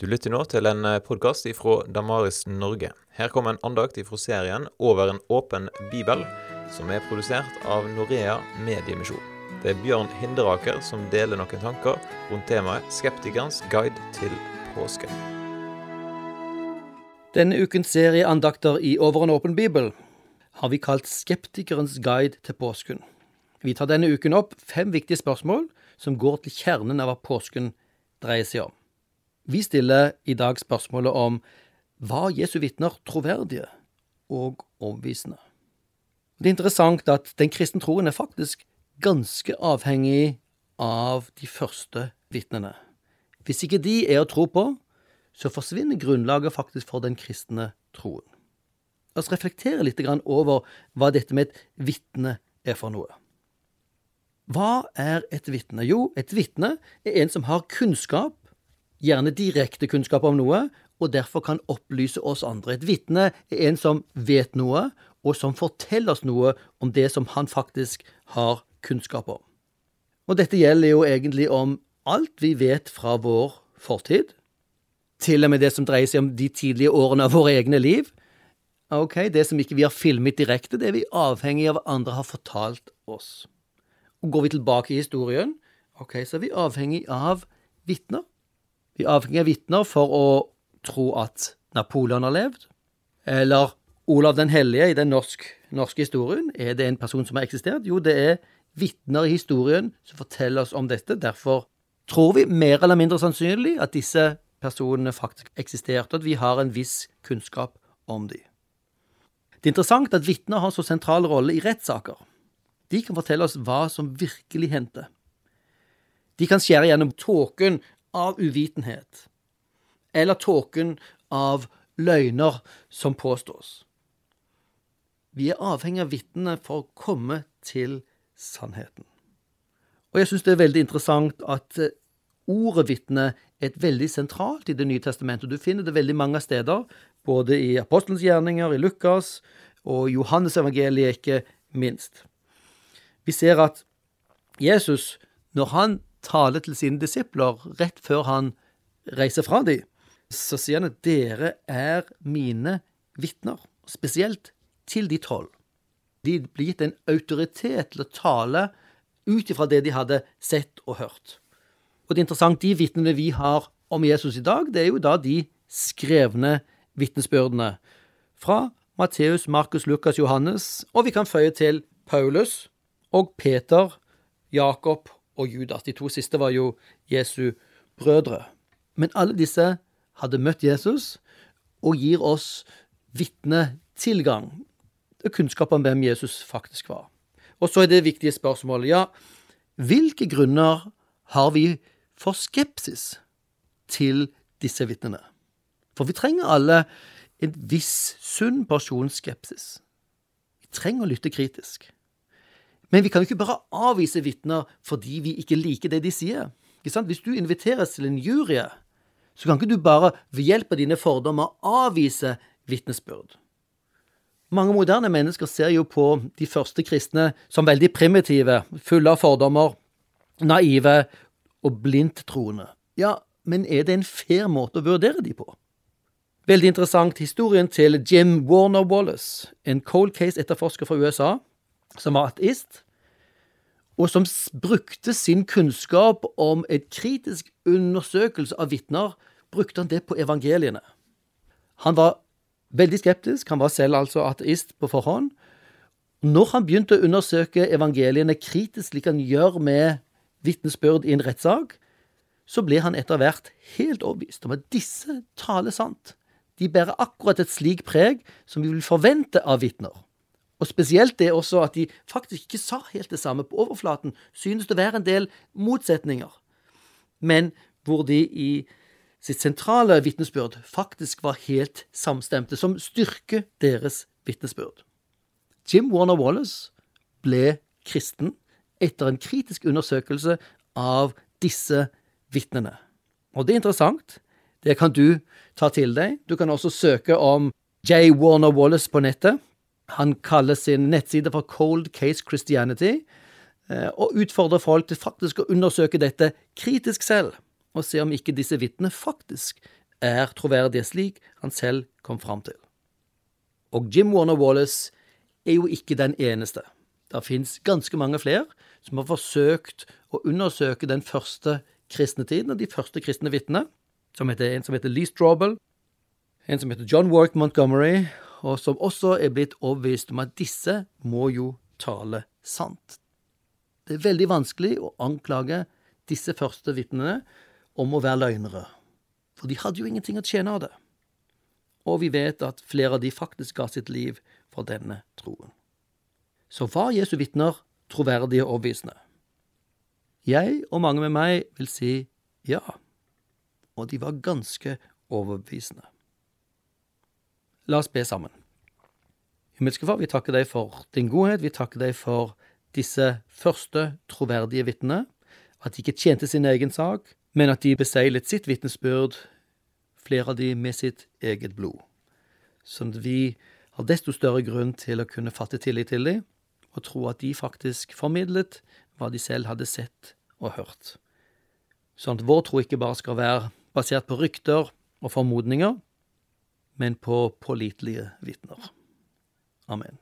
Du lytter nå til en podkast ifra Damaris Norge. Her kommer en andakt ifra serien Over en åpen bibel, som er produsert av Norea Mediemisjon. Det er Bjørn Hinderaker som deler noen tanker rundt temaet 'Skeptikerens guide til påske'. Denne ukens serie andakter i Over en åpen bibel har vi kalt 'Skeptikerens guide til påsken'. Vi tar denne uken opp fem viktige spørsmål som går til kjernen av hva påsken dreier seg om. Vi stiller i dag spørsmålet om var Jesu vitner troverdige og overbevisende? Det er interessant at den kristne troen er faktisk ganske avhengig av de første vitnene. Hvis ikke de er å tro på, så forsvinner grunnlaget faktisk for den kristne troen. La oss reflektere litt over hva dette med et vitne er for noe. Hva er et vitne? Jo, et vitne er en som har kunnskap gjerne direkte kunnskap om noe, og derfor kan opplyse oss andre. Et vitne er en som vet noe, og som forteller oss noe om det som han faktisk har kunnskap om. Og dette gjelder jo egentlig om alt vi vet fra vår fortid, til og med det som dreier seg om de tidlige årene av våre egne liv. Ok, Det som ikke vi har filmet direkte, det er vi avhengig av hva andre har fortalt oss. Og Går vi tilbake i historien, ok, så er vi avhengig av vitner. Vi avhengig av vitner for å tro at Napoleon har levd. Eller Olav den hellige i den norsk, norske historien. Er det en person som har eksistert? Jo, det er vitner i historien som forteller oss om dette. Derfor tror vi mer eller mindre sannsynlig at disse personene faktisk eksisterte, at vi har en viss kunnskap om dem. Det er interessant at vitner har så sentral rolle i rettssaker. De kan fortelle oss hva som virkelig hendte. De kan skjære gjennom tåken av uvitenhet, eller tåken av løgner som påstås. Vi er avhengig av vitnene for å komme til sannheten. Og jeg syns det er veldig interessant at eh, ordet vitne er veldig sentralt i Det nye testamentet. Du finner det veldig mange steder, både i apostelens gjerninger, i Lukas og Johannes evangeliet, ikke minst. Vi ser at Jesus, når han taler til sine disipler rett før han reiser fra dem, så sier han at dere er mine vitner, spesielt til de tolv. De blir gitt en autoritet til å tale ut ifra det de hadde sett og hørt. Og det er interessant, de vitnene vi har om Jesus i dag, det er jo da de skrevne vitnesbyrdene fra Matteus, Markus, Lukas, Johannes, og vi kan føye til Paulus og Peter, Jakob og Judas. De to siste var jo Jesu brødre. Men alle disse hadde møtt Jesus og gir oss vitnetilgang og kunnskap om hvem Jesus faktisk var. Og så er det viktige spørsmålet, ja, hvilke grunner har vi for skepsis til disse vitnene? For vi trenger alle en viss sunn porsjon skepsis. Vi trenger å lytte kritisk. Men vi kan jo ikke bare avvise vitner fordi vi ikke liker det de sier. Hvis du inviteres til en jury, så kan ikke du bare ved hjelp av dine fordommer avvise vitnesbyrd. Mange moderne mennesker ser jo på de første kristne som veldig primitive, fulle av fordommer, naive og blindt troende. Ja, men er det en fair måte å vurdere de på? Veldig interessant historien til Jim Warner Wallace, en cold case-etterforsker fra USA, som var ateist, og som brukte sin kunnskap om et kritisk undersøkelse av vitner, brukte han det på evangeliene. Han var veldig skeptisk, han var selv altså ateist på forhånd. Når han begynte å undersøke evangeliene kritisk, slik han gjør med vitnesbyrd i en rettssak, så ble han etter hvert helt overbevist om at disse taler sant. De bærer akkurat et slik preg som vi vil forvente av vitner. Og spesielt det også at de faktisk ikke sa helt det samme. På overflaten synes det å være en del motsetninger, men hvor de i sitt sentrale vitnesbyrd faktisk var helt samstemte, som styrker deres vitnesbyrd. Jim Warner Wallace ble kristen etter en kritisk undersøkelse av disse vitnene. Og det er interessant. Det kan du ta til deg. Du kan også søke om J. Warner Wallace på nettet. Han kaller sin nettside for Cold Case Christianity, eh, og utfordrer folk til faktisk å undersøke dette kritisk selv, og se om ikke disse vitnene faktisk er troverdige, slik han selv kom fram til. Og Jim Warner Wallace er jo ikke den eneste. Det fins ganske mange flere som har forsøkt å undersøke den første kristne tiden og de første kristne vitnene. En som heter Lee Strobel, en som heter John Warwick Montgomery, og som også er blitt overbevist om at disse må jo tale sant. Det er veldig vanskelig å anklage disse første vitnene om å være løgnere, for de hadde jo ingenting å tjene av det. Og vi vet at flere av de faktisk ga sitt liv for denne troen. Så var Jesu vitner troverdige og overbevisende? Jeg og mange med meg vil si ja, og de var ganske overbevisende. La oss be sammen. Himmelske Far, vi takker deg for din godhet, vi takker deg for disse første troverdige vitnene, at de ikke tjente sin egen sak, men at de beseglet sitt vitnesbyrd, flere av de med sitt eget blod. Sånn at vi har desto større grunn til å kunne fatte tillit til dem, og tro at de faktisk formidlet hva de selv hadde sett og hørt. Sånn at vår tro ikke bare skal være basert på rykter og formodninger, men på pålitelige vitner. Amen.